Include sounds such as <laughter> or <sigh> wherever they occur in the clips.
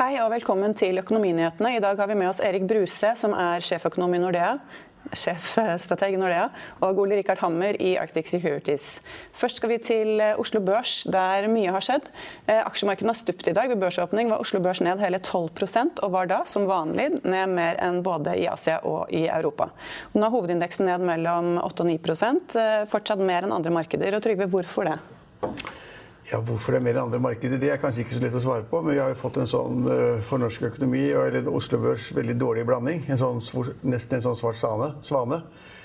Hei og velkommen til Økonominyhetene. I dag har vi med oss Erik Bruse, som er sjeføkonom i Nordea sjefstrateg i Nordea, og Ole Rikard Hammer i Arctic Securities. Først skal vi til eh, Oslo Børs, der mye har skjedd. Eh, aksjemarkedene har stupt i dag. Ved børsåpning var Oslo Børs ned hele 12% og var da, som vanlig, ned mer enn både i Asia og i Europa. Nå er hovedindeksen ned mellom 8 og 9 eh, fortsatt mer enn andre markeder. Og Trygve, hvorfor det? Ja, Hvorfor det er mer enn andre markeder, det er kanskje ikke så lett å svare på. Men vi har jo fått en sånn for norsk økonomi og Oslo Børs veldig dårlig blanding. En sånn, nesten en sånn svart svane. svane.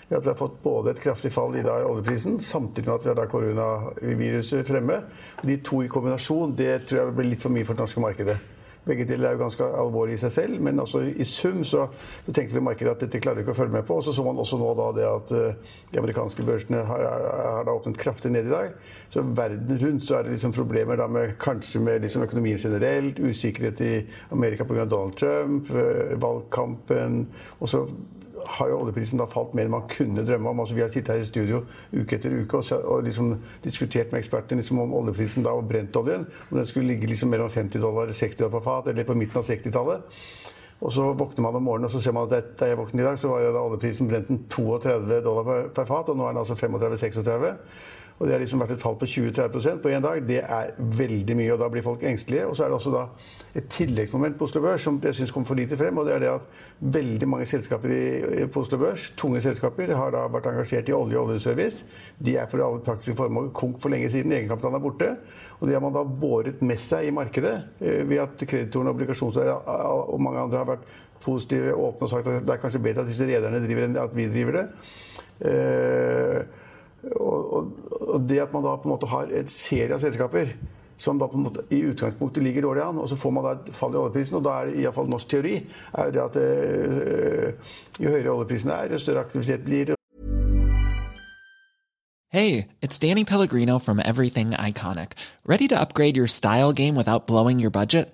Vi har fått både et kraftig fall i dag i oljeprisen, samtidig med at vi har da koronaviruset fremme. De to i kombinasjon det tror jeg blir litt for mye for det norske markedet. Begge deler er jo ganske alvorlig i seg selv, men altså i sum så, så tenkte vi markedet at dette klarer vi ikke å følge med på. Og så så man også nå da det at uh, de amerikanske børsene har, har, da åpnet kraftig ned i dag. Så verden rundt så er det liksom problemer da med kanskje med liksom økonomien generelt, usikkerhet i Amerika pga. Donald Trump, uh, valgkampen. og så har jo oljeprisen da falt mer enn man kunne drømme om. Altså, vi har sittet her i studio uke etter uke og, og liksom diskutert med ekspertene liksom om oljeprisen da og brentoljen. Om den skulle ligge liksom mellom 50 dollar eller 60 dollar på fat, eller på midten av 60-tallet. Og så våkner man om morgenen og så ser man at da jeg våknet i dag, så var da oljeprisen brent 32 dollar per, per fat, og nå er den altså 35-36. Og det har liksom vært et fall på 20-30% på én dag. Det er veldig mye, og da blir folk engstelige. Og så er det også da et tilleggsmoment på Oslo Børs som jeg syns kom for lite frem. og det er det at Veldig mange selskaper på Oslo Børs, tunge selskaper, har da vært engasjert i olje og oljeservice. De er for alle praktiske formål konk for lenge siden. Egenkapitalen er borte. Og det har man da båret med seg i markedet eh, ved at kreditorene, obligasjonseiere og mange andre har vært positive åpne og sagt at det er kanskje bedre at disse rederne driver enn at vi driver det. Og, og, og, det at man da på en måte har en serie av selskaper som da på en måte i utgangspunktet ligger dårlig an, og så får man da et fall i oljeprisen. Og da er det iallfall norsk teori er det at øh, jo høyere oljeprisen er, jo større aktivitet blir. Hey, it's Danny Pellegrino from Everything Iconic. Ready to upgrade your style game without blowing your budget?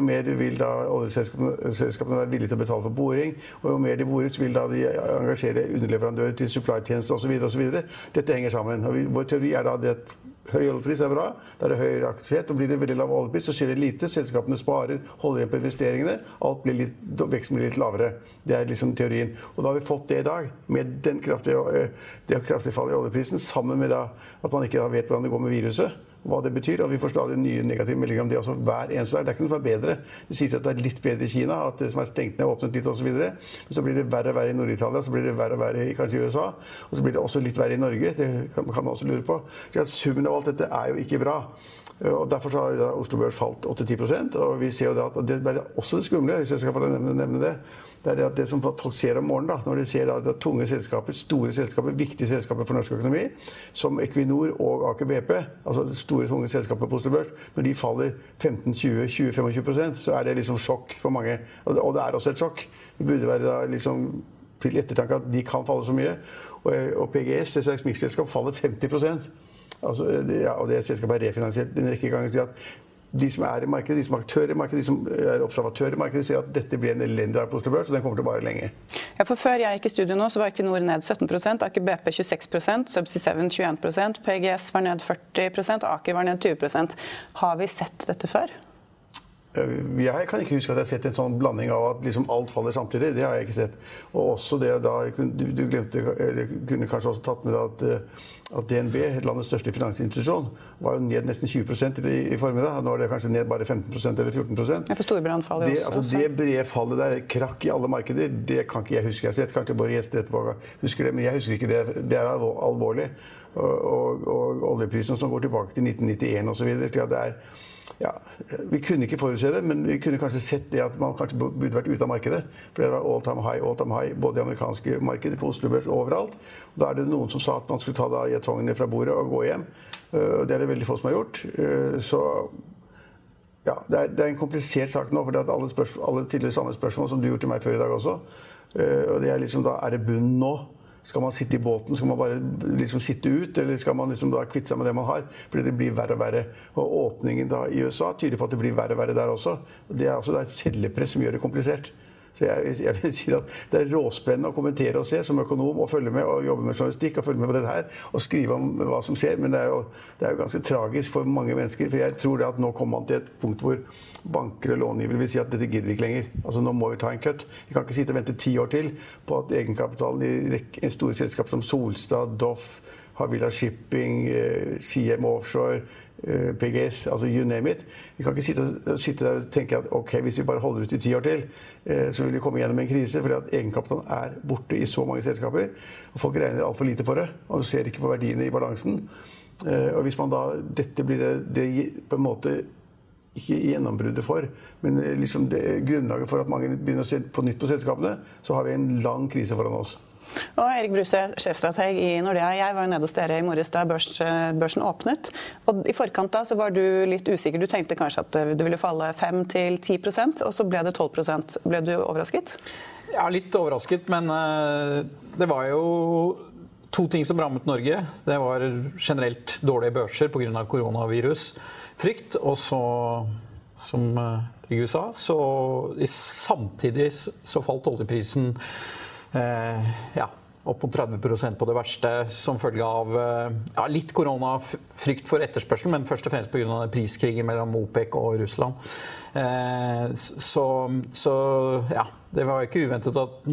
Jo mer vil da oljeselskapene være villige til å betale for boring, og jo mer de bores, vil da de engasjere underleverandører til supply-tjenester osv. Dette henger sammen. Og vi, vår teori er da det at høy oljepris er bra. Da er det høyere aktivitet. og Blir det veldig lav oljepris, så skjer det lite. Selskapene sparer, holder igjen på investeringene. Alt blir litt, veksten blir litt lavere. Det er liksom teorien. Og da har vi fått det i dag, med den kraftige, det kraftige fallet i oljeprisen, sammen med da at man ikke vet hvordan det går med viruset hva det betyr. Og vi får stadig nye negative meldinger om det også hver eneste dag. Det er ikke noe som er bedre. Det sies at det er litt bedre i Kina, at det som er stengt ned, er åpnet litt osv. Så, så blir det verre og verre i Nord-Italia, så blir det verre og verre i kanskje USA. Og så blir det også litt verre i Norge. Det kan, man også lure på. Så at Summen av alt dette er jo ikke bra. Og Derfor har Oslo Børs falt 8-10 og vi ser jo da at det er også det skumle, hvis jeg skal få nevne det, det er det, det som folk ser om morgenen, da, når de ser at det er tunge selskaper, store selskaper, viktige selskaper for norsk økonomi, som Equinor og Aker BP, altså store tunge selskaper på Oslo Børs, når de faller 15-20-20-25 så er det liksom sjokk for mange. Og det, og det, er også et sjokk. Det burde være da liksom til ettertanke at de kan falle så mye. Og, og PGS, et slags miksselskap, faller 50 Altså, det, ja, og det selskapet er refinansiert en rekke ganger. at de som er i markedet, de som er aktører i markedet, de som er observatører i markedet, sier at dette blir en elendig dag på Oslo Børs, og den kommer til å vare lenge. Ja, for Før jeg gikk i studio nå, så var Equinor ned 17% Aker BP 26 Subsea 7 21% PGS var ned 40% Aker var ned 20% Har vi sett dette før? Jeg kan ikke huske at jeg har sett en sånn blanding av at liksom alt faller samtidig. Det har jeg ikke sett. Og også det da, Du, du glemte, eller kunne kanskje også tatt med at, eh, at DNB, landets største finansinstitusjon, var jo ned nesten 20 i, i formiddag. Nå er det kanskje ned bare 15% eller 14% ja, For Storebrand faller det, også. Altså, det brede fallet der, krakk i alle markeder, det kan ikke jeg huske. Jeg har sett kanskje bare gjester etterpå husker det, men jeg husker ikke det. Det er alvorlig. Og, og, og oljeprisen som går tilbake til 1991 osv. Det er ja, Vi kunne ikke forutse det, men vi kunne kanskje sett det at man kanskje burde vært ute av markedet. For det var all time high, all time high både i amerikanske markeder, på Oslo Børs, overalt. Og da er det noen som sa at man skulle ta da jetongene fra bordet og gå hjem. Uh, det er det veldig få som har gjort. Uh, så ja, det er, det er, en komplisert sak nå. for Alle, spørsmål, alle tidligere samme spørsmål som du gjorde til meg før i dag også. Uh, og det Er liksom da, er det bunnen nå? Skal man sitte i båten? Skal man bare liksom sitte ut? Eller skal man liksom da kvitte seg med det man har? Fordi det blir verre og verre. Og åpningen da i USA tyder på at det blir verre og verre der også. Det er altså det er et cellepress som gjør det komplisert. Så jeg, jeg, vil <laughs> si at Det er råspennende å kommentere og se som økonom og følge med og jobbe med journalistikk og følge med på dette her og skrive om hva som skjer. Men det er jo, det er jo ganske tragisk for mange mennesker. For jeg tror det at nå kommer man til et punkt hvor banker og långivere vil si at dette gidder vi ikke lenger. Altså Nå må vi ta en kutt. Vi kan ikke sitte og vente ti år til på at egenkapitalen i store selskap som Solstad, Doff, Havila Shipping, eh, CM Offshore PGS, altså you name it. Vi kan ikke sitte, sitte, der og tenke at ok, hvis vi bare holder ut i ti år til, eh, så vil vi komme gjennom en krise. fordi at egenkapitalen er borte i så mange selskaper. og Folk regner altfor lite på det og ser ikke på verdiene i balansen. Eh, og hvis man da, Dette blir det, det på en måte ikke gjennombruddet for, men liksom det, grunnlaget for at mange begynner å se på nytt på selskapene, så har vi en lang krise foran oss. Og Erik Bruse, sjefstrateg i Nordea. Jeg var jo nede hos dere i morges da børs, børsen åpnet. Og I forkant da så var du litt usikker. Du tenkte kanskje at det ville falle 5-10% og så ble det 12% Ble du overrasket? Ja, litt overrasket, men uh, det var jo to ting som rammet Norge. Det var generelt dårlige børser pga. koronavirusfrykt. Og så, som Trygve sa, så samtidig så falt oljeprisen Eh, ja, opp mot 30% på det verste som følge av eh, ja, litt koronafrykt for etterspørsel, men først og fremst pga. priskrigen mellom OPEC og Russland. Eh, så, så, ja, det var ikke uventet at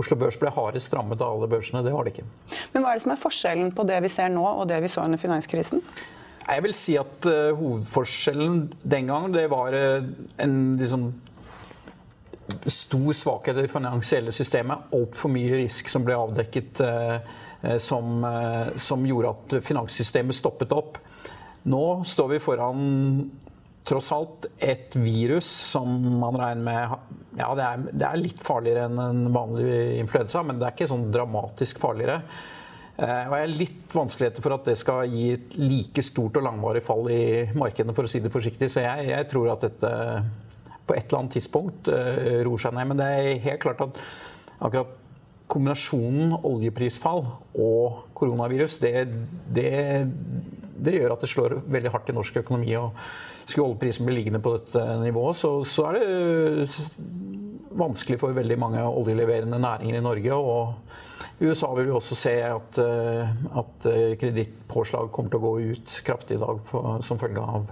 Oslo Børs ble hardest strammet av alle børsene. Det var det ikke. Men hva er det som er forskjellen på det vi ser nå og det vi så under finanskrisen? Jeg vil si at hovedforskjellen den gang det var en liksom stor svakhet i det finansielle systemet. Altfor mye risk som ble avdekket eh, eh, som, eh, som, gjorde at finanssystemet stoppet opp. Nå står vi foran tross alt et virus som man regner med ja, det er, det er litt farligere enn en vanlig influensa, men det er ikke sånn dramatisk farligere. Og jeg er litt vanskeligheter for at det skal gi et like stort og langvarig fall i markedene, for å si det forsiktig. Så jeg, jeg tror at dette på et eller annet tidspunkt uh, roer seg ned. Men det er helt klart at akkurat kombinasjonen oljeprisfall og koronavirus, det, det, det, gjør at det slår veldig hardt i norsk økonomi. og Skulle oljeprisen bli liggende på dette nivået, så, så er det vanskelig for veldig mange oljeleverende næringer i Norge. og i USA vil vi også se at, eh, at eh, kredittpåslag kommer til å gå ut kraftig i dag for, som følge av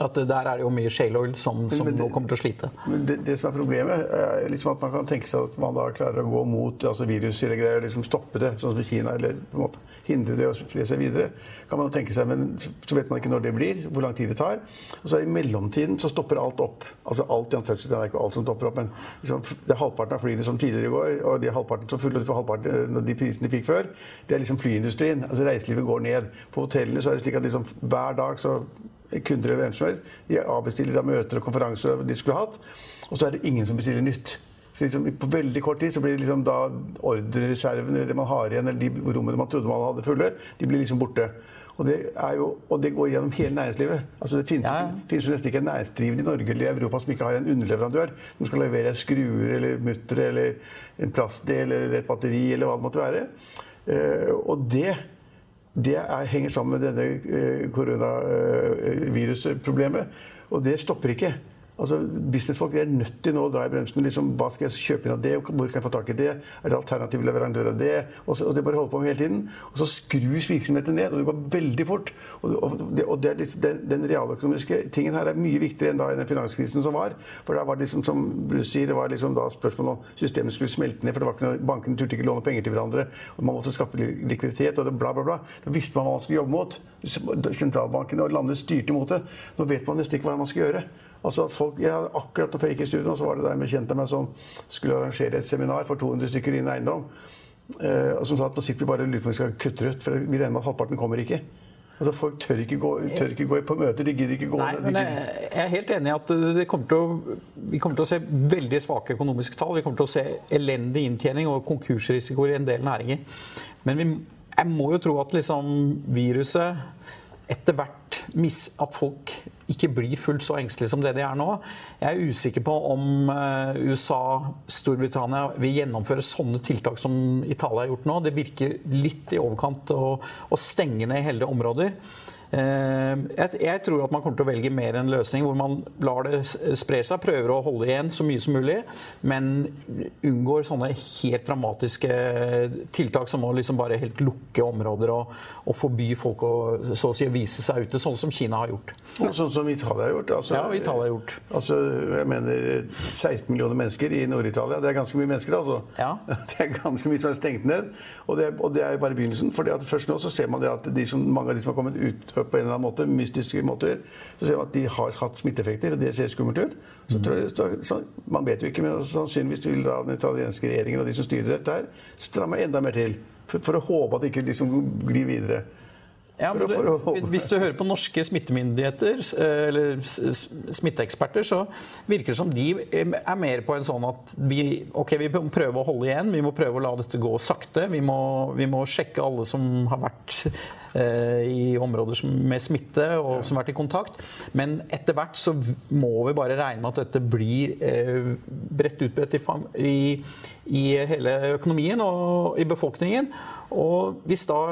at der er det jo mye shale oil som, som det, nå kommer til å slite. Men det, det, som er problemet, er liksom at man kan tenke seg at man da klarer å gå mot altså virus eller greier, liksom stoppe det, sånn som Kina, eller på en måte hindre det å spre seg videre. kan man tenke seg, Men så vet man ikke når det blir, hvor lang tid det tar. Og så I mellomtiden så stopper alt opp. Altså alt i Det er ikke alt som stopper opp, men liksom, det er halvparten av flyene som tidligere i går, og de halvparten som fulle for halvparten av de prisene de fikk før, det er liksom flyindustrien. Altså Reiselivet går ned. På hotellene så er det slik at liksom, hver dag så kunder eller hvem som helst. De avbestiller da møter og konferanser de skulle hatt. Og så er det ingen som bestiller nytt. Så liksom, På veldig kort tid så blir det liksom da ordrereserven eller det man har igjen, eller de rommene man trodde man hadde fulle, de blir liksom borte. Og det, jo, og det går gjennom hele næringslivet. Altså Det finnes, ja. finnes jo nesten ikke en næringsdrivende i Norge eller i Europa som ikke har en underleverandør som skal levere skruer eller muttere eller en plastdel eller et batteri eller hva det måtte være. Uh, og det det er, henger sammen med denne eh, koronavirusproblemet. Og det stopper ikke. Altså, Businessfolk er nødt til nå å dra i bremsen. Liksom, hva skal jeg kjøpe inn av det? Hvor kan jeg få tak i det? Er det alternative leverandør av det? Og, så, og det bare holder på med hele tiden. Og så skrus virksomheten ned, og det går veldig fort. Og, og, det, og det litt, den, den, realøkonomiske tingen her er mye viktigere enn da den finanskrisen som var. For da var det liksom, som Bruce sier, det var liksom da spørsmål om systemet skulle smelte ned. For det var ikke noe, bankene turte ikke låne penger til hverandre. Og man måtte skaffe likviditet, og det bla, bla, bla. Da visste man hva man skulle jobbe mot. Sentralbankene og landet styrte mot det. Nå vet man nesten ikke hva man skal gjøre. Altså folk, jeg hadde Akkurat når jeg gikk i studio, så var det der med kjente meg som skulle arrangere et seminar for 200 stykker innen eiendom. Eh, og som sa at nå sitter vi bare og lurer på om vi skal kutte ut, for vi regner med at halvparten kommer ikke. Altså Folk tør ikke, gå, tør ikke gå på møter, de gidder ikke gå Nei, men Jeg er helt enig i at kommer å, vi kommer til å se veldig svake økonomiske tall. Vi kommer til å se elendig inntjening og konkursrisikoer i en del næringer. Men vi, jeg må jo tro at liksom viruset etter hvert At folk ikke blir fullt så engstelige som det de er nå. Jeg er usikker på om USA, Storbritannia vil gjennomføre sånne tiltak som Italia har gjort nå. Det virker litt i overkant å, å stenge ned hele områder. Eh, jeg tror at man kommer til å velge mer en løsning hvor man lar det spre seg, prøver å holde igjen så mye som mulig, men unngår sånne helt dramatiske tiltak som å liksom bare helt lukke områder og, og forby folk å så å si vise seg ute, sånn som Kina har gjort. Og Sånn som Italia har gjort? Altså, ja, Italia har gjort. Altså, jeg mener 16 millioner mennesker i Nord-Italia. Det er ganske mye mennesker, altså. Ja. <laughs> Det er ganske mye som er stengt ned. Og det, og det er jo bare begynnelsen. for først nå så ser man det at de som, mange av de som har kommet ut på en eller annen måte, mystiske måter, så ser man at de har hatt smitteeffekter, og det ser skummelt ut. Så jeg, så, så, Man vet jo ikke, men sannsynligvis vil da den italienske regjeringen og de som styrer dette, her, stramme enda mer til. For, for å håpe at det ikke liksom glir videre. Ja, du, hvis du hører på norske smittemyndigheter eller smitteeksperter, så virker det som de er mer på en sånn at vi, okay, vi må prøve å holde igjen. Vi må prøve å la dette gå sakte. Vi må, vi må sjekke alle som har vært eh, i områder med smitte og som har vært i kontakt. Men etter hvert så må vi bare regne med at dette blir eh, bredt utbredt i, i, i hele økonomien og i befolkningen. Og hvis da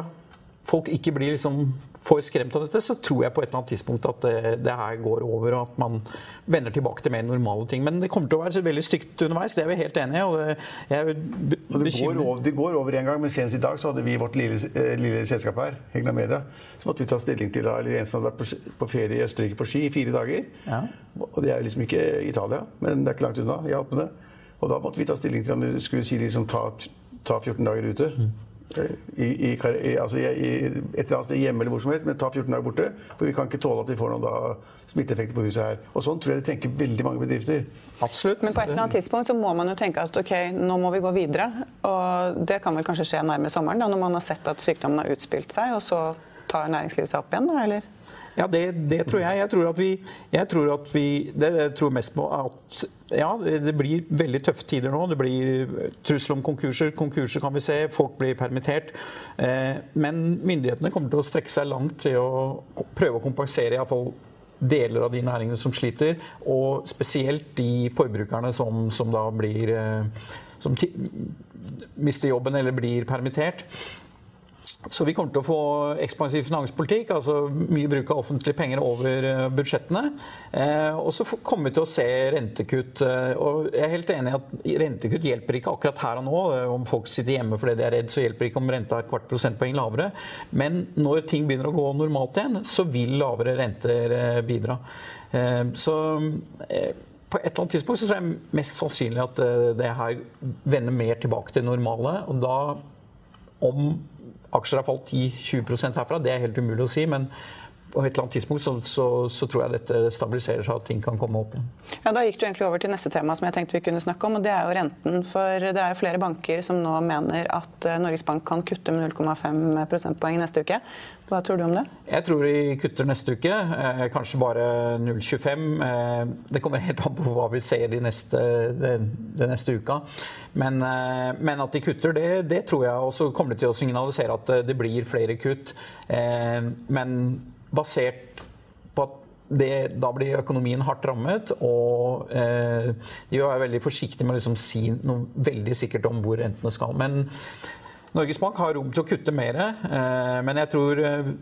folk ikke blir liksom for skremt av dette, så tror jeg på et eller annet tidspunkt at det, det, her går over, og at man vender tilbake til mer normale ting. Men det kommer til å være veldig stygt underveis, det er vi helt enige i. Og jeg det, går over, det går over en gang, men senest i dag så hadde vi vårt lille, eh, lille selskap her, Hegna Media, så måtte vi ta stilling til eller en som hadde vært på, på ferie i Østerrike på ski i fire dager. Ja. Og det er liksom ikke Italia, men det er ikke langt unna i Alpene. Og da måtte vi ta stilling til om vi skulle si liksom ta, ta 14 dager ute. Mm i, i, altså i, et eller annet sted hjemme eller hvor som helst, men ta 14 dager borte. For vi kan ikke tåle at vi får noen da, smitteeffekter på huset her. Og sånn tror jeg de tenker veldig mange bedrifter. Absolutt. Men på et eller annet tidspunkt så må man jo tenke at ok, nå må vi gå videre. Og det kan vel kanskje skje nærmere sommeren, da, når man har sett at sykdommen har utspilt seg, og så tar næringslivet seg opp igjen, da, eller? Ja, det, det, tror jeg. Jeg tror, at vi, jeg tror at vi Det jeg tror mest på at ja, det blir veldig tøffe tider nå. Det blir trussel om konkurser. Konkurser kan vi se. Folk blir permittert. Eh, men myndighetene kommer til å strekke seg langt til å prøve å kompensere iallfall deler av de næringene som sliter, og spesielt de forbrukerne som, som da blir eh, som mister jobben eller blir permittert. Så vi kommer til å få ekspansiv finanspolitikk, altså mye bruk av offentlige penger over eh, budsjettene. Eh, og så kommer vi til å se rentekutt. Eh, og jeg er helt enig i at rentekutt hjelper ikke akkurat her og nå. Om folk sitter hjemme fordi de er redd, så hjelper det ikke om renta er kvart prosentpoeng lavere. Men når ting begynner å gå normalt igjen, så vil lavere renter bidra. Så på et eller annet tidspunkt så tror jeg mest sannsynlig at det her vender mer tilbake til normale. Og da om aksjer har falt 10-20% herfra. Det er helt umulig å si. men på et eller annet tidspunkt så, så, så, tror jeg dette stabiliserer seg, at ting kan komme opp igjen. Ja, Da gikk du egentlig over til neste tema som jeg tenkte vi kunne snakke om, og det er jo renten. For det er jo flere banker som nå mener at eh, Norges Bank kan kutte med 0,5 prosentpoeng neste uke. Hva tror du om det? Jeg tror de kutter neste uke. Eh, kanskje bare 0,25. Eh, det kommer helt an på hva vi ser de neste, de, de neste uka. Men, eh, men, at de kutter, det, det tror jeg. Og så kommer de til å signalisere at det blir flere kutt. Eh, men basert på at det, da blir økonomien hardt rammet, og eh, de er veldig forsiktige med å liksom si noe veldig sikkert om hvor rentene skal. Men Norges Bank har rom til å kutte mer, eh, men jeg tror eh,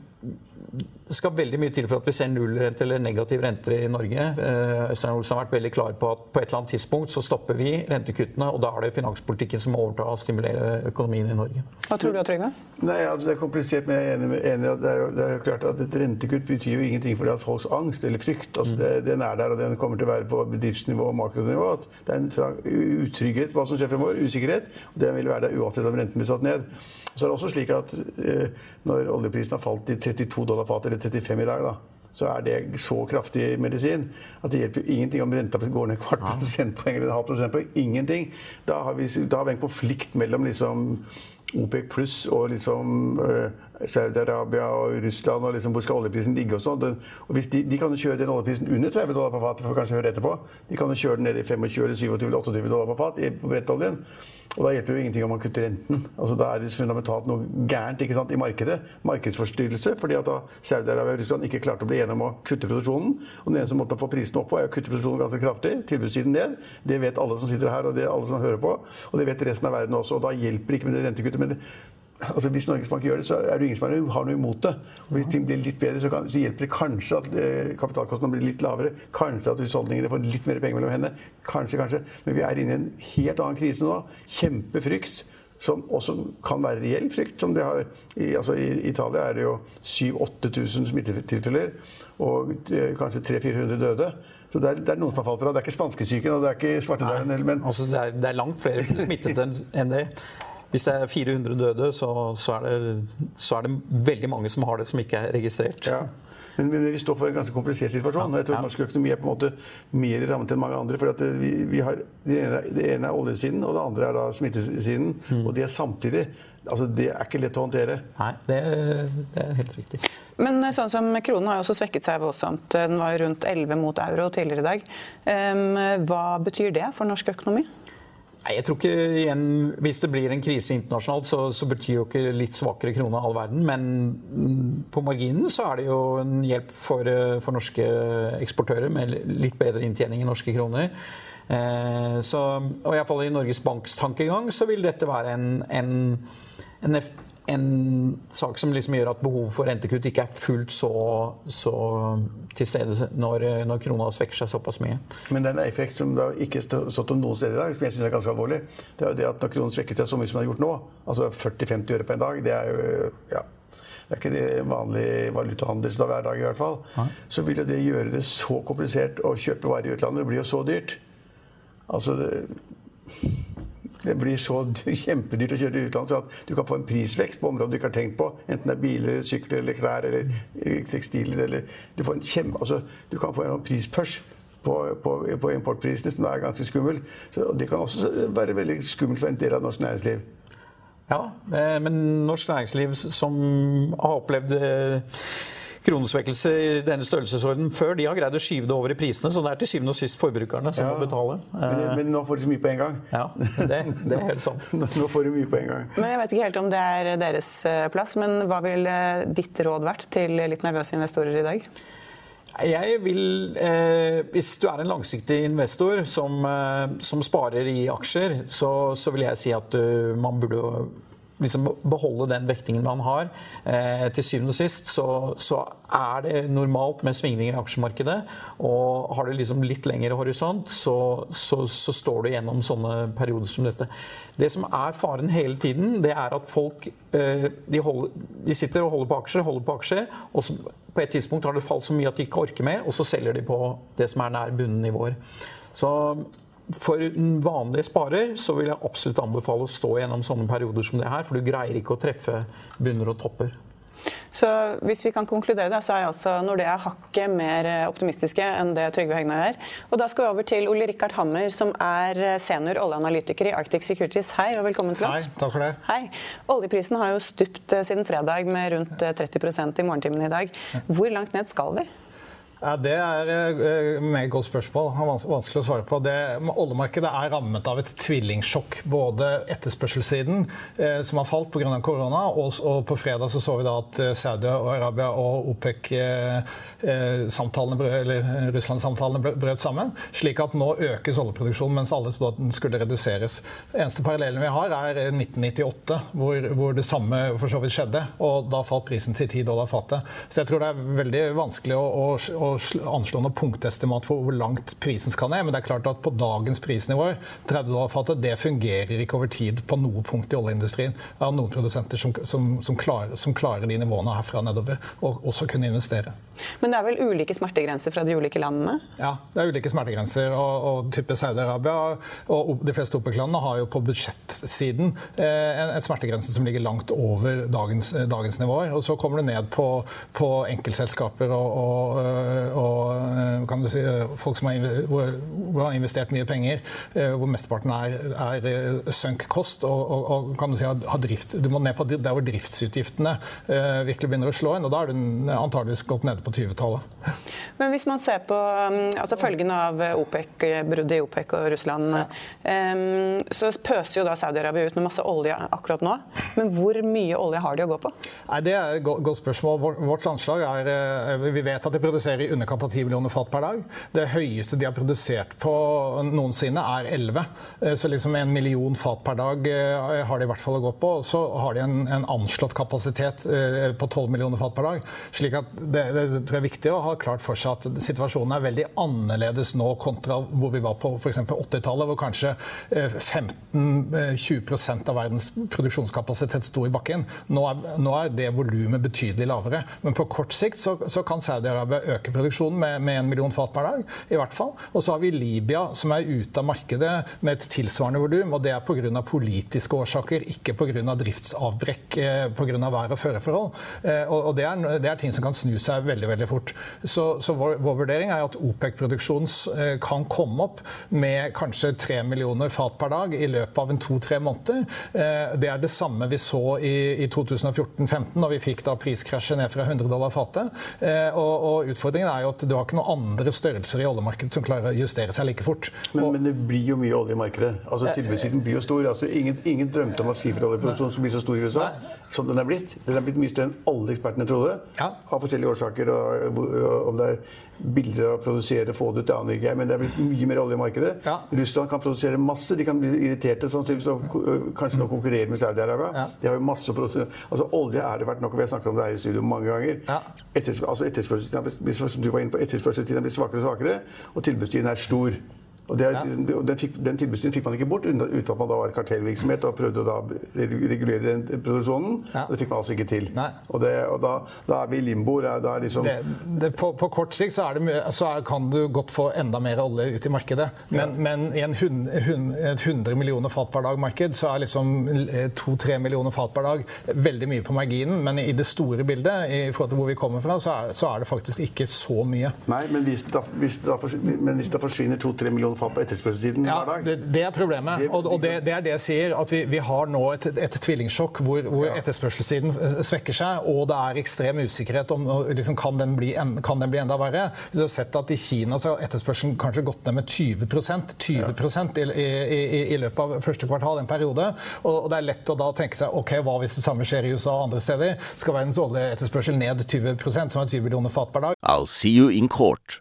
det skal veldig mye til for at vi ser nullrente eller negativ rente i Norge. Eh, Øystein Olsen har vært veldig klar på at på et eller annet tidspunkt så stopper vi rentekuttene, og da er det finanspolitikken som må overta og stimulere økonomien i Norge. Hva tror du, Trygve? Nei, altså Det er komplisert, men jeg er enig, enig at det er, jo, det er jo klart at et rentekutt betyr jo ingenting for det at folks angst eller frykt altså det, Den er der, og den kommer til å være på bedriftsnivå og makronivå. at Det er en utrygghet på hva som skjer fremover. Usikkerhet. og Den vil være der uansett om renten blir satt ned. Så er det også slik at eh, når oljeprisen har falt til 32 dollar fatet, eller 35 i dag, da, så er det så kraftig medisin at det hjelper ingenting om renta går ned kvart prosentpoeng eller en halv prosentpoeng. Ingenting. Da har, vi, da har vi en konflikt mellom liksom OPEC pluss og liksom uh, Saudi-Arabia og Russland og liksom hvor skal oljeprisen ligge og sånn. De, de, kan jo kjøre den oljeprisen under 30 dollar på fat, for kanskje høre etterpå. De kan jo kjøre den ned i 25 eller 27 eller 28 dollar på fat på brettoljen. Og Da hjelper det jo ingenting om man kutter renten. Altså Da er det fundamentalt noe gærent sant, i markedet. Markedsforstyrrelse. fordi at Saudi-Arabia og Russland ikke klarte å bli enige om å kutte produksjonen. Og den som måtte få prisene opp på, er å kutte produksjonen ganske kraftig. Tilbudssiden ned. Det vet alle som sitter her, og det er alle som hører på. Og det vet resten av verden også. Og da hjelper ikke med det rentekuttet. Altså Hvis Norges Bank gjør det, så er det ingen som har noe imot det. Og hvis ting blir litt bedre, så, kan, så hjelper det kanskje at eh, kapitalkostnadene blir litt lavere. Kanskje at husholdningene får litt mer penger mellom hendene. Kanskje, kanskje. Men vi er inne i en helt annen krise nå. Kjempefrykt. Som også kan være reell frykt. som det har, i, altså I Italia er det jo 7000-8000 smittetilfeller og eh, kanskje 300-400 døde. Så det er, det er, noen som har falt fra. Det er ikke spanskesyken og det er ikke svartedauden. Men altså det, er, det er langt flere smittede enn det. Hvis det er 400 døde, så, så, er det, så, er det, veldig mange som har det, som ikke er registrert. Ja. Men, men, vi står for en ganske komplisert situasjon. og jeg tror ja. Norsk økonomi er på en måte mer rammet enn mange andre. for at vi, vi har, det ene, det, ene, er oljesiden, og det andre er da smittesiden. Mm. Og de er samtidig. altså Det er ikke lett å håndtere. Nei, det, det er helt riktig. Men sånn som kronen har jo også svekket seg voldsomt. Den var jo rundt 11 mot euro tidligere i dag. Um, hva betyr det for norsk økonomi? Nei, jeg tror ikke igjen, Hvis det blir en krise internasjonalt, så, så betyr jo ikke litt svakere krone all verden. Men på marginen så er det jo en hjelp for, eh, for norske eksportører med litt bedre inntjening i norske kroner. Eh, så, og iallfall i Norges Banks tankegang så vil dette være en, en, en en sak som liksom gjør at behovet for rentekutt ikke er fullt så, så til stede når, når, krona svekker seg såpass mye. Men det er en effekt som da ikke har stått om noen steder i dag, som jeg syns er ganske alvorlig. Det er jo det at når kronen svekker seg så mye som den har gjort nå, altså 40-50 øre på en dag, det er jo ja, det er ikke det vanlig valutahandel hver dag i hvert fall. Ja. Så vil jo det gjøre det så komplisert å kjøpe varer i utlandet. Det blir jo så dyrt. Altså det det blir så <laughs> kjempedyrt å kjøre til utlandet så at du kan få en prisvekst på områder du ikke har tenkt på. Enten det er biler, sykler eller klær eller eh, tekstiler. Eller du, kjempe, altså, du kan få en prispørs på, på, på importprisene som er ganske skummel. Så det kan også være veldig skummelt for en del av norsk næringsliv. Ja, eh, men norsk næringsliv som har opplevd eh, kronesvekkelse i denne størrelsesorden før. De har greid å skyve det over i prisene, så det er til syvende og sist forbrukerne som ja, må betale. Men, men, nå får de så mye på en gang. Ja, det, det er helt sant. <laughs> nå får de mye på en gang. Men Jeg vet ikke helt om det er deres eh, plass, men hva ville ditt råd vært til litt nervøse investorer i dag? Jeg vil, eh, Hvis du er en langsiktig investor som, eh, som sparer i aksjer, så, så, vil jeg si at uh, man burde liksom beholde den vektingen man har. Eh, til syvende og sist så, så, er det normalt med svingninger i aksjemarkedet. Og har du liksom litt lengre horisont, så, så, så, står du gjennom sånne perioder som dette. Det som er faren hele tiden, det er at folk eh, de, holder, de, sitter og holder på aksjer, holder på aksjer, og så, på et tidspunkt har det falt så mye at de ikke orker mer, og så selger de på det som er nær bunnivåer. Så for en vanlig sparer så vil jeg absolutt anbefale å stå gjennom sånne perioder som det her, for du greier ikke å treffe bunner og topper. Så hvis vi kan konkludere det, så er altså Nordea hakket mer optimistiske enn det Trygve Hegnar er. Og da skal vi over til Ole Rikard Hammer, som er senior oljeanalytiker i Arctic Securities. Hei og velkommen til oss. Hei, takk for det. Hei. Oljeprisen har jo stupt siden fredag med rundt 30% i morgentimene i dag. Hvor langt ned skal vi? Ja, Det er et eh, meget godt spørsmål. Vanskelig å svare på. Det, oljemarkedet er rammet av et tvillingsjokk. Både etterspørselssiden, eh, som har falt pga. korona, og, og, på fredag så, så vi at eh, Saudi-Arabia og OPEC-samtalene, eh, eller eh, Russland-samtalene brøt sammen. Slik at nå økes oljeproduksjonen, mens alle trodde at den skulle reduseres. Eneste parallellen vi har, er 1998, hvor, hvor, det samme for så vidt skjedde. Og da falt prisen til 10 dollar fatet. Så jeg tror det er veldig vanskelig å, å å anslå noe punktestimat for hvor langt prisen skal ned. Men det er klart at på dagens prisnivåer, 30 dollar fatet, det fungerer ikke over tid på noe punkt i oljeindustrien. Det er noen produsenter som, som, som, klarer, som klarer, de nivåene herfra nedover, og også kunne investere. Men det er vel ulike smertegrenser fra de ulike landene? Ja, det er ulike smertegrenser. Og, og type Saudi-Arabia og de fleste OPEC-landene har jo på budsjettsiden eh, en, en, smertegrense som ligger langt over dagens, dagens, nivåer. Og så kommer du ned på, på enkeltselskaper og, og og kan du si, folk som har, hvor, hvor har investert mye penger, hvor mesteparten er, er sunk kost, og, kan du si har drift, du må ned på der hvor driftsutgiftene virkelig begynner å slå inn, og da er du antageligvis gått nede på 20-tallet. Men hvis man ser på um, altså følgene av OPEC, bruddet i OPEC og Russland, um, så pøser jo da Saudi-Arabia ut med masse olje akkurat nå. Men hvor mye olje har de å gå på? Nei, Det er et godt spørsmål. Vårt anslag er eh, Vi vet at de produserer i underkant av 10 millioner fat per dag. Det høyeste de har produsert på noensinne, er 11. Eh, så liksom en million fat per dag eh, har de i hvert fall å gå på. Så har de en, en anslått kapasitet på 12 millioner fat per dag. slik at det, det tror jeg er viktig å ha klart for seg at situasjonen er veldig annerledes nå kontra hvor vi var på f.eks. 80-tallet, hvor kanskje 15-20% av verdens produksjonskapasitet sto i bakken. Nå er, nå er det volumet betydelig lavere. Men på kort sikt så, så kan Saudi-Arabia øke produksjonen med, med en million fat per dag. i hvert fall. Og så har vi Libya, som er ute av markedet med et tilsvarende volum. Og det er pga. politiske årsaker, ikke pga. driftsavbrekk eh, pga. vær- og føreforhold. Eh, og det, er, det, er, ting som kan snu seg veldig veldig fort. Så, så vår, vår, vurdering er at OPEC-produksjonen eh, kan komme opp med kanskje 3 millioner fat per dag i løpet av en to-tre måneder. Eh, det er det samme vi så i, i 2014-15, da vi fikk da priskrasjet ned fra 100 dollar fatet. Eh, og, og, utfordringen er jo at du har ikke noen andre størrelser i oljemarkedet som klarer å justere seg like fort. Men, men det blir jo mye olje i markedet. Altså Tilbudssiden blir jo stor. Altså, ingen, ingen drømte om at skiferoljeproduksjonen skulle bli så stor i USA Nei. som den er blitt. Den er blitt mye større enn alle ekspertene trodde, ja. av forskjellige årsaker. Om det er billigere å produsere, få det ut, det aner ikke jeg, men det er blitt mye mer olje i markedet. Ja. Russland kan produsere masse. De kan bli irriterte sannsynligvis og kanskje nå konkurrere med Saudi-Arabia. Ja. De har jo masse å produsere. Altså Olje er det verdt nok, og vi har snakket om det her i studio mange ganger. Ja. Etters, altså etterspørselstiden er blitt svakere og svakere, og tilbudstiden er stor. Og er, ja. Den, fikk, den fikk man ikke bort uten at man da var kartellvirksomhet og prøvde å regulere den produksjonen. Ja. Og det fikk man altså ikke til. Og, det, og da, da, er vi i limbo. Liksom på, på, kort sikt så, det, så er, kan du godt få enda mer olje ut i markedet. Men, ja. men i en hund, hund, et 100 millioner fat per dag-marked så er liksom 2-3 millioner fat per dag veldig mye på marginen. Men i det store bildet, i forhold til hvor vi kommer fra, så er, så er det faktisk ikke så mye. Nei, men hvis det da, hvis det da forsvinner 2-3 millioner fall på etterspørselssiden ja, hver dag. Det, det, er problemet. Det, og, og det, det, er det jeg sier. At vi, vi har nå et, et tvillingsjokk hvor, hvor ja. etterspørselssiden svekker seg, og det er ekstrem usikkerhet om liksom, kan, den bli en, kan den bli enda verre. Du har sett at I Kina så har etterspørselen kanskje gått ned med 20% 20 i, i, i, i, løpet av første kvartal en periode. Og, og, det er lett å da tenke seg ok, hva hvis det samme skjer i USA og andre steder? Skal verdens oljeetterspørsel ned 20 som er 20 millioner fat per dag? I'll see you in court.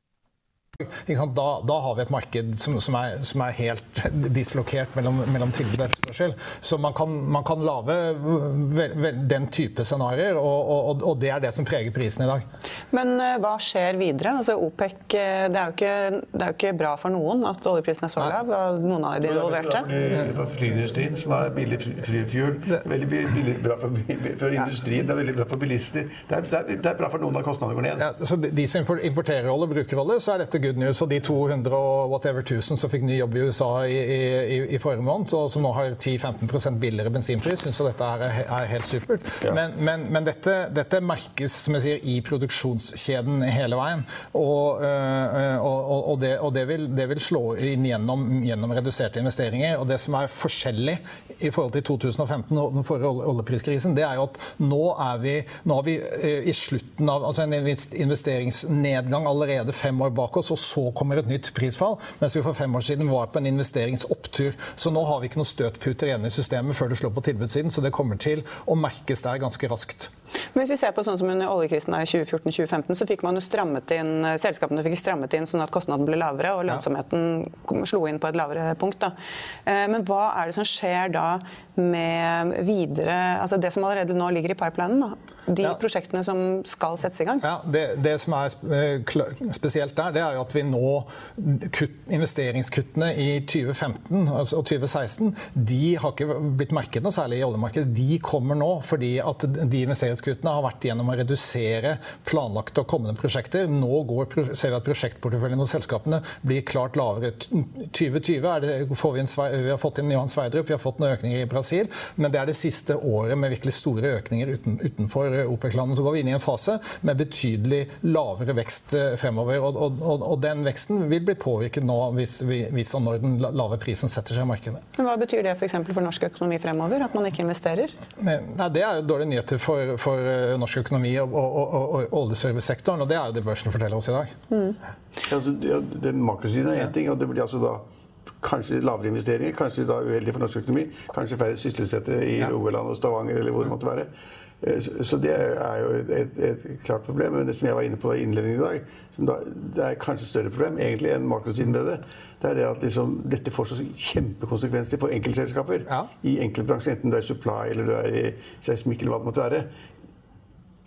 Da, da, har vi et marked som, som, er, som er, helt dislokert mellom, mellom tilbud og etterspørsel. Så man kan, man kan lage den type scenarioer, og, og, og, det er det som preger prisen i dag. Men uh, hva skjer videre? Altså OPEC, eh, det er, jo ikke, det er jo ikke bra for noen at oljeprisen er så lav. Noen av de involverte. Det er bra for flyindustrien, som er billig flyfuel. Veldig billig, bra for, for, industrien, det er veldig bra for bilister. Det er, det er, det er bra for noen av kostnadene går ned. Ja, så De som importerer olje, bruker olje, så er dette good good news. Og de 200 og whatever 1000 som fikk ny jobb i USA i, i, i forrige måned, og som nå har 10-15% billigere bensinpris, syns dette er, er, helt supert. Ja. Men, men, men dette, dette, merkes som jeg sier, i produksjonskjeden hele veien. Og, øh, og, og, det, og det, vil, det, vil, slå inn gjennom, gjennom, reduserte investeringer. Og det som er forskjellig i forhold til 2015 og den forrige oljepriskrisen, det er jo at nå er vi, nå er vi øh, i slutten av altså en investeringsnedgang allerede fem år bak oss, og så kommer et nytt prisfall. Mens vi for fem år siden var på en investeringsopptur. Så nå har vi ikke noen støtputer igjen i systemet før det slår på tilbudssiden, så det kommer til å merkes der ganske raskt. Men hvis vi ser på sånn som Under oljekrisen i 2014-2015 så fikk man jo strammet inn, selskapene fikk strammet inn sånn at kostnaden ble lavere og lønnsomheten slo inn på et lavere punkt. Da. Eh, men hva er det som skjer da med videre altså Det som allerede nå ligger i pipelinen? Da. De ja. prosjektene som skal settes i gang? Ja, det, det, som er eh, spesielt der, det er jo at vi nå kutt, Investeringskuttene i 2015 altså, og 2016 de har ikke blitt merket noe særlig i oljemarkedet. De kommer nå fordi at de investeringskuttene har vært gjennom å redusere planlagte og kommende prosjekter. Nå går, ser vi at prosjektporteføljen hos selskapene blir klart lavere. 2020 det, får vi, en, vi, har fått inn Johan Sverdrup, vi har fått noen økninger i Brasil, men det er det siste året med virkelig store økninger uten, utenfor OPEC-landene. Så går vi inn i en fase med betydelig lavere vekst eh, fremover. Og, og, og den veksten vil bli påvirket nå hvis, hvis, og når den lave prisen setter seg i markedet. Men Hva betyr det f.eks. For, for norsk økonomi fremover? At man ikke investerer? Nei, det er jo dårlige nyheter for, for eh, norsk økonomi og, og oljeservicesektoren. Og det er jo det børsen forteller oss i dag. Mm. Ja, altså, den makrosiden er én ting, og det blir altså da Kanskje lavere investeringer, kanskje da uheldig for norsk økonomi. Kanskje færre sysselsatte i ja. Rogaland og Stavanger eller hvor det måtte være. Eh, så det er jo et, et, klart problem. Men det som jeg var inne på i innledningen i dag, da, det er kanskje et større problem egentlig enn makrosiden ved det, det er det at liksom, dette får så kjempekonsekvenser for enkeltselskaper ja. i enkeltbransjer, enten du er supply eller du er i seismikk eller hva det måtte være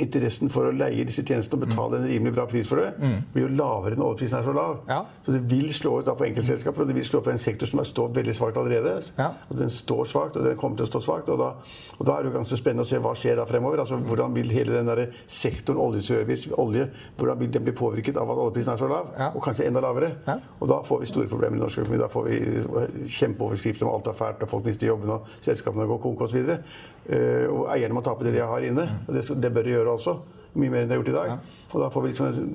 interessen for å leie disse tjenestene og betale en rimelig bra pris for det, mm. blir jo lavere når oljeprisen er så lav. Ja. Så det vil slå ut da på enkeltselskaper, og det vil slå ut på en sektor som står veldig svakt allerede. Ja. Og den står svakt, og den kommer til å stå svakt. Og da, og da er det jo ganske spennende å se hva skjer da fremover. Altså Hvordan vil hele den der sektoren oljeservice, olje, hvordan vil den bli påvirket av at oljeprisen er så lav? Ja. Og kanskje enda lavere? Og da får vi store problemer i norsk økonomi. Da får vi kjempeoverskrifter om alt er fælt, og folk mister jobben, og selskapene går konk osv. Uh, og eierne må tape det de har inne. og det, det bør de gjøre også. Mye mer enn de har gjort i dag. Og da, liksom,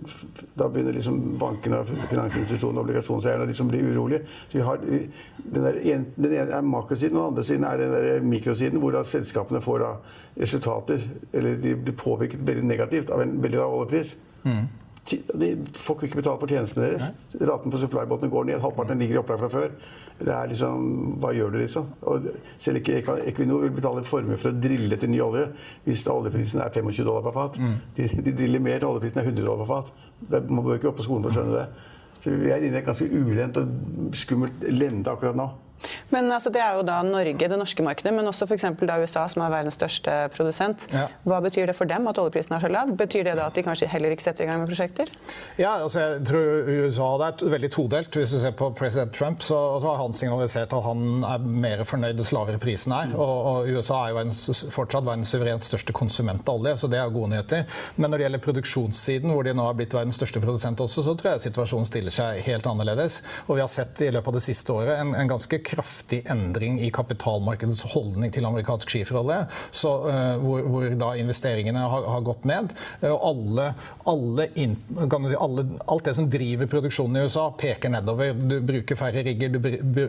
da, begynner liksom bankene, finansinstitusjonene og obligasjonseierne å liksom bli urolige. Så vi har, den, der, den ene er makrosiden, og den andre siden er den der mikrosiden, hvor da selskapene får da resultater Eller de blir påvirket veldig negativt av en veldig lav oljepris. Mm. De får ikke betalt for tjenestene deres. Raten for supply-båtene går ned. Halvparten ligger i opplag fra før. Det er liksom, Hva gjør du, liksom? Og selv ikke Equinor vil betale formue for å drille etter ny olje hvis oljeprisen er 25 dollar per fat. Mm. De, de, driller mer til oljeprisen er 100 dollar per fat. Det, man bør ikke opp på skolen for å skjønne det. Så vi er inne i et ganske ulendt og skummelt lende akkurat nå. Men altså, Det er jo da Norge, det norske markedet, men også f.eks. USA, som er verdens største produsent. Ja. Hva betyr det for dem at oljeprisen er så lav? Betyr det da at de kanskje heller ikke setter i gang med prosjekter? Ja, altså jeg tror USA det er veldig todelt. Hvis du ser på president Trump, så, så har han signalisert at han er mer fornøyd dess lavere prisen er. Og, og, USA er jo en, fortsatt verdens suverent største konsument av olje, så det er gode nyheter. Men når det gjelder produksjonssiden, hvor de nå har blitt verdens største produsent også, så tror jeg situasjonen stiller seg helt annerledes. Og vi har sett i løpet av det siste året en, en ganske kraftig endring i kapitalmarkedets holdning til amerikansk skiferolje, uh, hvor, hvor, da investeringene har, har gått ned. Uh, og alle, alle, in, si, alle, alt det som driver produksjonen i USA, peker nedover. Du bruker færre rigger, du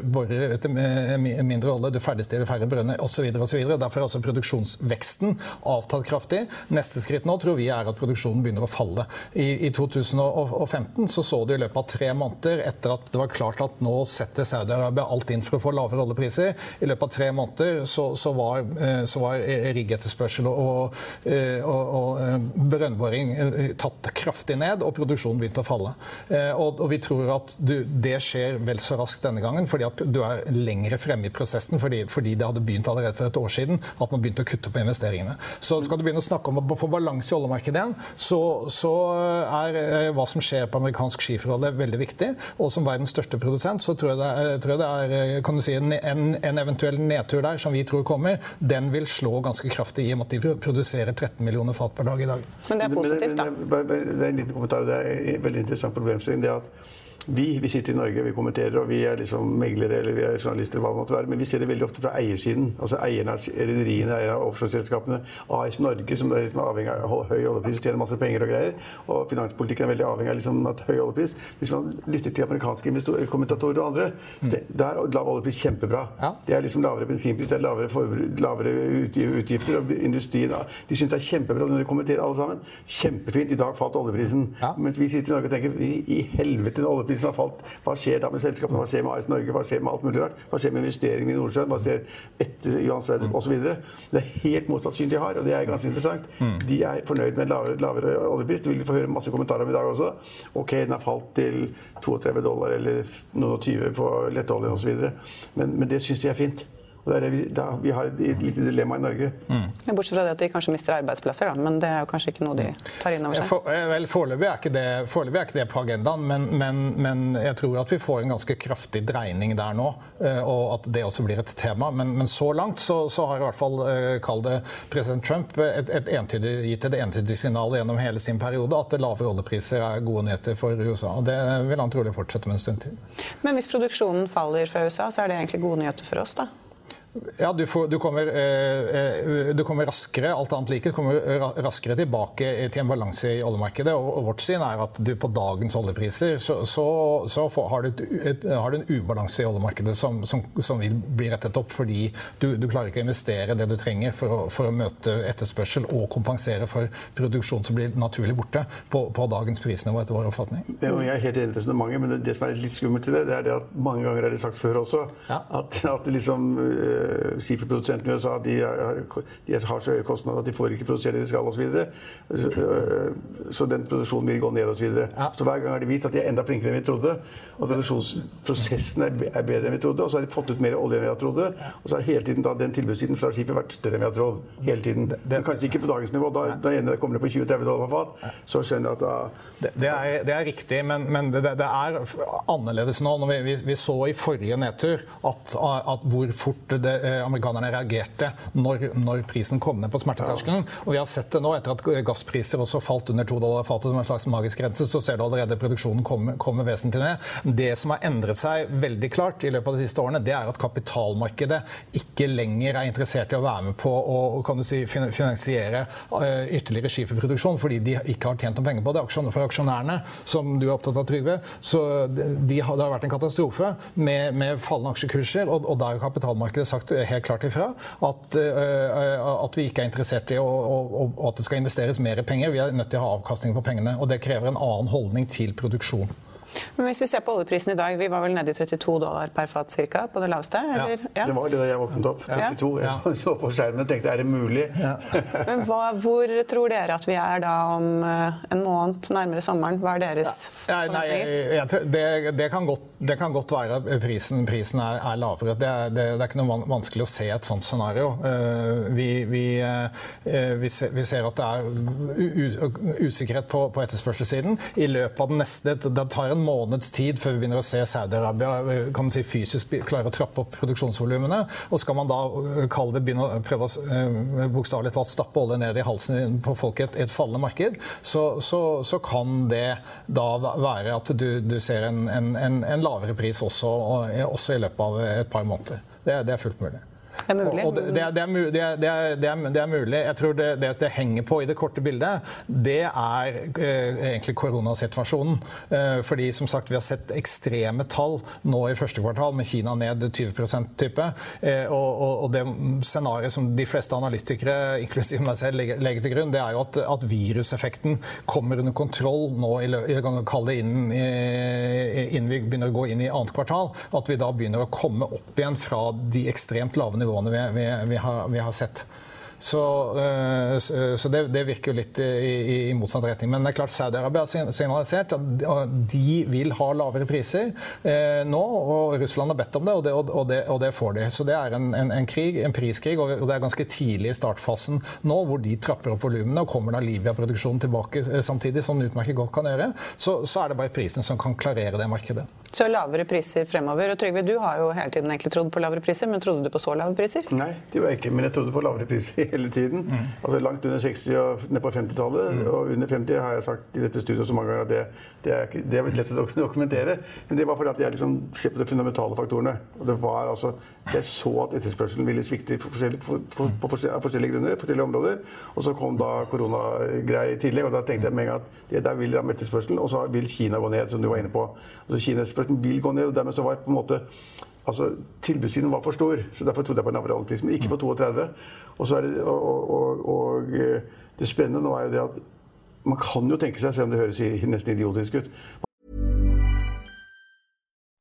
borer etter mindre olje, du ferdigstiller færre brønner osv. Derfor er også produksjonsveksten avtatt kraftig. Neste skritt nå tror vi er at produksjonen begynner å falle. I, i 2015 så, så du i løpet av tre måneder etter at det var klart at nå setter Saudi-Arabia alt inn for å få lavere oljepriser. I løpet av tre måneder så, så var, eh, så var riggetterspørsel og, eh, og, og, eh, brønnboring tatt kraftig ned, og produksjonen begynte å falle. Og, og vi tror at du, det skjer vel så raskt denne gangen, fordi at du er lengre fremme i prosessen fordi, fordi, det hadde begynt allerede for et år siden at man begynte å kutte på investeringene. Så skal du begynne å snakke om å få balanse i oljemarkedet igjen, så, så er hva som skjer på amerikansk skiferolje veldig viktig. Og som verdens største produsent så tror jeg det er, tror jeg det er kan du si, en, en, en, eventuell nedtur der, som vi tror kommer, den vil slå ganske kraftig i og med at de produserer 13 millioner fat per dag i dag. Men det er positivt, da. Det, er en liten kommentar. Det er en veldig interessant problemstilling. det at vi, vi sitter i Norge, vi kommenterer, og vi er liksom meglere eller vi er journalister, hva det måtte være, men vi ser det veldig ofte fra eiersiden. Altså eierne av rederiene, eierne av offshoreselskapene. AS Norge, som er liksom avhengig av høy oljepris, tjener masse penger og greier. Og finanspolitikken er veldig avhengig av liksom at høy oljepris. Hvis man lytter til amerikanske kommentatorer og andre, så da er lav oljepris kjempebra. Ja. Det er liksom lavere bensinpris, det er lavere, forbruk, lavere utgifter. Og industrien de syns det er kjempebra når de kommenterer alle sammen. Kjempefint. I dag falt oljeprisen. Ja. Mens vi sitter i Norge og tenker i, i helvete, oljeprisen oljeprisen har falt. Hva skjer da med selskapene? Hva skjer med AS Norge? Hva skjer med alt mulig rart? Hva skjer med investeringene i Nordsjøen? Hva skjer etter Johan Sverdrup osv.? Det er helt motsatt syn de har, og det er ganske interessant. De er fornøyd med lavere, lavere oljepris. Det vil vi få høre masse kommentarer om i dag også. Ok, den har falt til 32 dollar eller noen og 20 på lettoljen osv. Men, men det syns de er fint. Og det er det vi, da, vi har et lite dilemma i Norge. Mm. Bortsett fra det at de kanskje mister arbeidsplasser, da. Men det er jo kanskje ikke noe de tar inn over seg. For, eh, vel, Foreløpig er, ikke det- foreløpig er ikke det på agendaen, men, men, men jeg tror at vi får en ganske kraftig dreining der nå. eh, Og at det også blir et tema. Men, men så langt så, så har i hvert fall eh, kall det president Trump et, et entydig, gitt et entydig signal gjennom hele sin periode at lave oljepriser er gode nyheter for USA. Og det vil han trolig fortsette med en stund til. Men hvis produksjonen faller fra USA, så er det egentlig gode nyheter for oss, da. Ja, du, får, du, kommer, eh, eh, du kommer raskere alt annet like, du kommer raskere tilbake til en balanse i oljemarkedet. Og, vårt syn er at du på dagens oljepriser så, så, så får, har, du et, et, har, du en ubalanse i oljemarkedet som, som, som vil bli rettet opp fordi du, du, klarer ikke å investere det du trenger for å, for å møte etterspørsel og kompensere for produksjon som blir naturlig borte på, på dagens prisnivå, etter vår oppfatning. Det, jeg er helt enig i resonnementet, men det, det, som er litt skummelt i det, det er det at mange ganger er det sagt før også, Ja. at, at liksom skiferprodusentene i USA de, de har så høye kostnader at de får ikke produsere det de skal osv. Så, videre. så den produksjonen vil gå ned osv. Så, videre. Ja. så hver gang har de vist at de er enda flinkere enn vi trodde. Og produksjonsprosessen er, er bedre enn vi trodde. Og så har de fått ut mer olje enn vi hadde trodde. Og så har hele tiden da, den tilbudssiden fra skipet vært større enn vi hadde trodd. Hele tiden. Men kanskje ikke på dagens nivå. Da, da ene kommer det på 20-30 dollar per fat, så skjønner jeg at da Det, det, er, det er riktig, men, men det, det er annerledes nå. Når vi, vi, vi så i forrige nedtur at, at hvor fort det, eh, amerikanerne reagerte når, når, prisen kom ned på smerteterskelen. Og vi har sett det nå etter at gasspriser også falt under to dollar fatet som en slags magisk grense, så ser du allerede produksjonen komme, komme vesentlig ned. Det som har endret seg veldig klart i løpet av de siste årene, det er at kapitalmarkedet ikke lenger er interessert i å være med på å kan du si, finansiere eh, ytterligere skiferproduksjon fordi de ikke har tjent noen penger på det. For aksjonærene, som du er opptatt av, Trygve, så de har, det har vært en katastrofe med, med fallende aksjekurser, og, og der har kapitalmarkedet sagt helt klart ifra at, uh, at vi ikke er interessert i å, å, å, at det skal investeres mer penger. Vi er nødt til å ha avkastning på pengene, og det krever en annen holdning til produksjon. Men hvis vi ser på oljeprisen i dag, vi var vel nede i 32 dollar per fat cirka, på det laveste? Eller? Ja. Det var det da jeg våknet opp. 32. Ja. Jeg <laughs> så på skjermen og tenkte er det mulig? Ja. <laughs> Men hva, hvor tror dere at vi er da om eh, en måned, nærmere sommeren? Hva er deres Nei, nei, jeg det, det, kan godt, det kan godt være at prisen, prisen er, er lavere. Det er, det, det er ikke noe vanskelig å se et sånt scenario. Eh, Vi, vi, eh, vi, ser, vi ser at det er usikkerhet på, på etterspørselssiden. I løpet av den neste Det tar en måneds tid før vi begynner å se Saudi-Arabia eh, kan du si, fysisk klare å trappe opp produksjonsvolumene. Og skal man da eh, kalle det begynne å prøve å eh, bokstavelig talt stappe olje ned i halsen på folk i et, et fallende marked, så, så, så kan det da være at du, du ser en, en, en, en lavere pris også, og- også i løpet av et par måneder. Det, det er fullt mulig. Det er mulig. Det, det, er, det, er, det, er, mulig. Jeg tror det, det, det henger på i det korte bildet, det er eh, egentlig koronasituasjonen. Eh, fordi som sagt, vi har sett ekstreme tall nå i første kvartal, med Kina ned 20 type. Eh, og, og, og det scenarioet som de fleste analytikere, inklusiv meg selv, legger, legger til grunn, det er jo at, at viruseffekten kommer under kontroll nå, i, løpet, kan innen, i- innen vi begynner å gå inn i annet kvartal. At vi da begynner å komme opp igjen fra de ekstremt lave nivåene vi, vi, vi, har, vi har sett. Så, eh, så så det, det virker jo litt i, i, motsatt retning. Men det er klart Saudi-Arabia har signalisert at de- vil ha lavere priser eh, nå. Og Russland har bedt om det, og det, og det, og det får de. Så det er en, en, en krig, en priskrig, og det er ganske tidlig i startfasen nå, hvor de trapper opp volumene. Og kommer da Libya-produksjonen tilbake eh, samtidig, som den utmerket godt kan gjøre, så, så er det bare prisen som kan klarere det markedet. Så lavere priser fremover. Og Trygve, du har jo hele tiden egentlig trodd på lavere priser, men trodde du på så lave priser? Nei, det gjorde jeg ikke, men jeg trodde på lavere priser <laughs> hele tiden. Mm. Altså Langt under 60 og ned på 50-tallet. Mm. Og under 50 har jeg sagt i dette studioet så mange ganger at det, det, er, det er lett å <laughs> dokumentere. Men det var fordi at jeg liksom ser på de fundamentale faktorene. Og det var altså Jeg så at etterspørselen ville svikte for forskjellige, for, for, på forskjellige, grunner, forskjellige områder. Og så kom da koronagreier i tillegg, og da tenkte jeg med en gang at det der vil ramme etterspørselen. Og så vil Kina gå ned, som du var inne på. Altså Kina etterspørselen vil gå ned, og dermed så var på en måte altså Tilbudssiden var for stor, så derfor trodde jeg på en lavere men ikke på 32. Og, så er det, og, og, og, eh, det spennende nå er jo det at man kan jo tenke seg, selv om det høres nesten idiotisk ut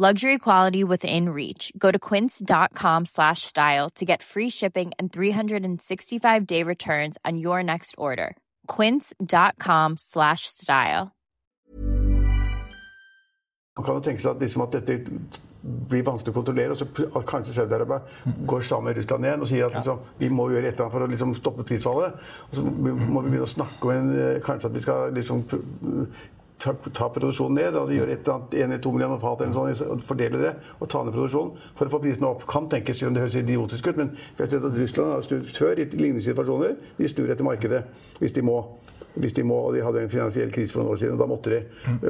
Luxury quality within reach. Go to quince.com slash style to get free shipping and 365-day returns on your next order. quince.com slash style. Man kan jo tenke seg at, liksom at dette blir vanskelig å kontrollere, og så at kanskje Saudi-Arabia går sammen med Russland igjen og sier at liksom, vi må gjøre et eller annet for å liksom, stoppe prisfallet. Og så må vi begynne å snakke om en, kanskje at vi skal liksom, ta, ta, produksjonen ned. Altså gjøre et annet, en millioner fat eller sånn, og fordele det og ta ned produksjonen for å få prisene opp. Kan tenkes, selv om det høres idiotisk ut, men jeg vet at Russland har snudd før i lignende situasjoner. De snur etter markedet hvis de må hvis de må, og de hadde en finansiell krise for noen år siden, og da måtte de.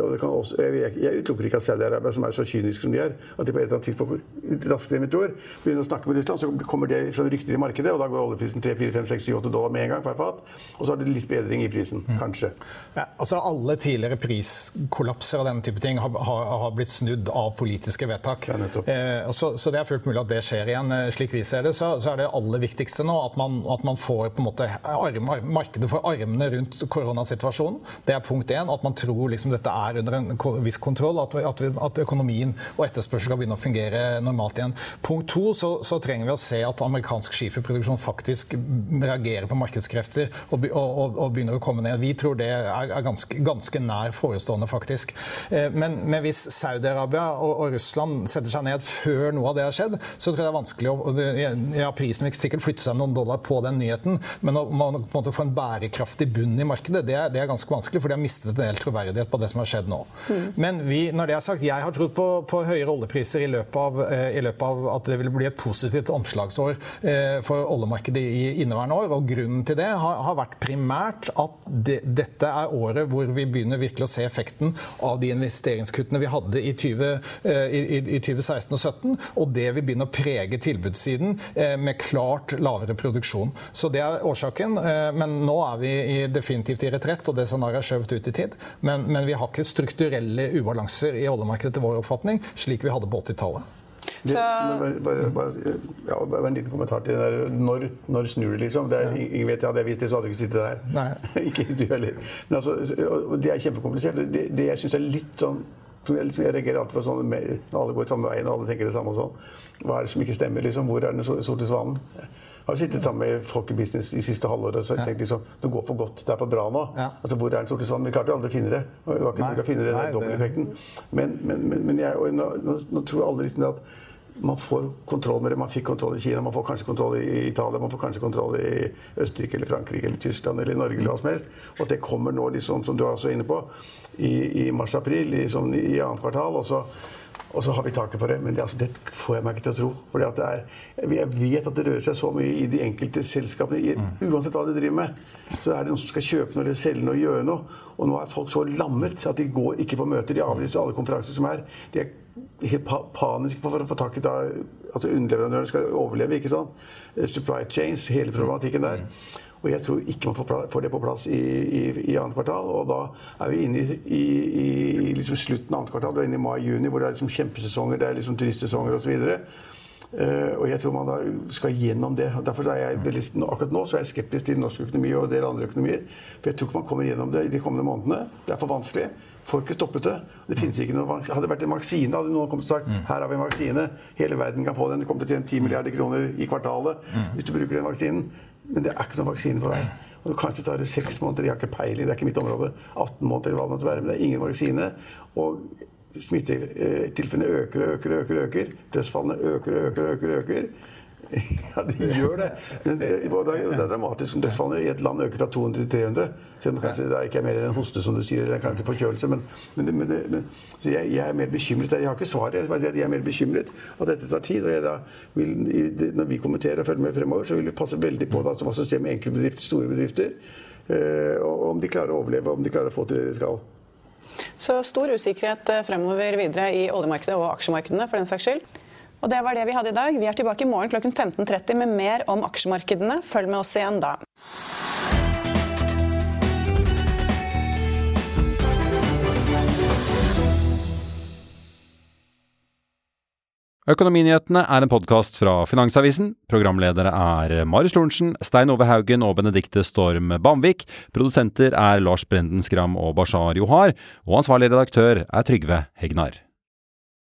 Og også, jeg, jeg, utelukker ikke at Saudi-Arabia, som er så kyniske som de er, at de på et eller annet tidspunkt raskere enn vi tror, begynner å snakke med Russland, så kommer det sånn rykter i markedet, og da går oljeprisen 3-4-5-6-7-8 dollar med en gang per fat. Og så har det litt bedring i prisen, mm. kanskje. Ja, altså Alle tidligere priskollapser og denne type ting har, har, har blitt snudd av politiske vedtak. Ja, eh, så, så, det er fullt mulig at det skjer igjen. Eh, slik vi ser det, så, så er det aller viktigste nå at man, at man får på en måte arm, markedet for armene rundt koronasituasjonen. Det er punkt én. At man tror liksom dette er under en viss kontroll. At, at, at økonomien og etterspørsel skal begynne å fungere normalt igjen. Punkt to så, så trenger vi å se at amerikansk skiferproduksjon faktisk reagerer på markedskrefter og, og, og, begynner å komme ned. Vi tror det er, er ganske, ganske, nær forestående, faktisk. Eh, men, men hvis Saudi-Arabia og, og, Russland setter seg ned før noe av det har skjedd, så tror jeg det er vanskelig å Ja, prisen vil sikkert flytte seg noen dollar på den nyheten, men å, på en måte få en bærekraftig bunn i markedet, det er, det er, ganske vanskelig, for de har mistet en del troverdighet på det som har skjedd nå. Mm. Men vi, når det er sagt, jeg har trodd på, på høyere oljepriser i løpet, av, eh, i løpet, av, at det vil bli et positivt omslagsår eh, for oljemarkedet i inneværende år. Og grunnen til det har, har vært primært at det, dette er året hvor vi begynner virkelig å se effekten av de investeringskuttene vi hadde i, 20, eh, i, i 2016 og 2017, og det vil begynne å prege tilbudssiden eh, med klart lavere produksjon. Så det er årsaken. Eh, men nå er vi i, definitivt i retrett, og det scenarioet er skjøvet ut i tid. Men, men, vi har ikke strukturelle ubalanser i oljemarkedet til vår oppfatning, slik vi hadde på 80-tallet. Så... Bare, bare, ja, bare, en liten kommentar til det der. Når, når snur det, liksom? Det er, ingen vet, Hadde jeg visst det, så hadde jeg ikke sittet der. <laughs> ikke du heller. Men altså, det er kjempekomplisert. Det, det jeg syns er litt sånn jeg reagerer alltid på sånn når alle går samme veien og alle tenker det samme. og sånn. Hva er det som ikke stemmer? liksom? Hvor er den sorte svanen? Har sittet sammen med folk i business de siste halvåret og tenkt liksom det går for godt, det er for bra nå. Ja. Altså, Hvor er den sorte svanen? Vi klarte jo aldri å finne det. Vi var ikke å finne det, den dobbelteffekten. Men, men, men, men jeg, nå, nå, tror alle liksom at man får kontroll med det. Man fikk kontroll i Kina, man får kanskje kontroll i Italia, man får kanskje kontroll i Østerrike eller Frankrike eller Tyskland eller Norge eller hva som helst. Og at det kommer nå, liksom, som du er også inne på, i, i mars-april, i, sånn, i annet kvartal. og så og så har vi taket på det. Men det, altså, det får jeg meg ikke til å tro. Fordi at det er, jeg vet at det rører seg så mye i de enkelte selskapene. I, mm. uansett hva de driver med, så er det noen som skal kjøpe noe eller selge noe og gjøre noe. Og nå er folk så lammet at de går ikke på møter. De avlyser alle konferanser som er. De er helt pa paniske for å få tak i da, altså underleverandørene skal overleve. ikke sant? Supply chains, hele problematikken der. Mm. Og jeg tror ikke man får det på plass i, i, i annet kvartal. Og da er vi inne i, i liksom slutten av annet kvartal. du er inne i mai-juni, hvor det er liksom kjempesesonger, det er liksom turistsesonger osv. Uh, eh, og jeg tror man da skal gjennom det. og derfor er jeg veldig, Akkurat nå så er jeg skeptisk til norsk økonomi og en del andre økonomier. For jeg tror ikke man kommer gjennom det i de kommende månedene. Det er for vanskelig. får ikke stoppet det. Det finnes ikke noe, Hadde det vært en vaksine, hadde noen kommet og sagt her har vi en vaksine, hele verden kan få den, det kommer til å tjene 10 milliarder kroner i kvartalet hvis du bruker den vaksinen. Men det er ikke noen vaksine på vei. Og Kanskje tar det seks måneder, jeg har ikke peiling, det er ikke mitt område. 18 måneder eller hva det måtte være, men det er ingen vaksine. Og smittetilfellene øker og øker og øker, øker. Dødsfallene øker og øker, øker, øker. <laughs> Ja, de gjør det. Men det, det er dramatisk om dødsfallene i et land øker fra 200 til 300. Selv om kanskje det ikke er mer enn en hoste, som du sier, eller kanskje forkjølelse. Men, men, men, men jeg, jeg, er mer bekymret der. Jeg har ikke svaret. Jeg er mer bekymret at dette tar tid. og vil, Når vi kommenterer og følger med fremover, så vil vi passe veldig på da, hva som skjer med enkeltbedrifter, store bedrifter. Øh, og om de klarer å overleve, om de klarer å få til det de skal. Så stor usikkerhet eh, fremover videre i oljemarkedet og aksjemarkedene, for den saks skyld. Og det var det vi hadde i dag. Vi er tilbake i morgen klokken 15.30 med mer om aksjemarkedene. Følg med oss igjen da. Økonominyhetene er en podkast fra Finansavisen. Programledere er Marius Lorentzen, Stein Ove Haugen og Benedikte Storm Bamvik. Produsenter er Lars Brenden Skram og Bashar Johar. Og ansvarlig redaktør er Trygve Hegnar.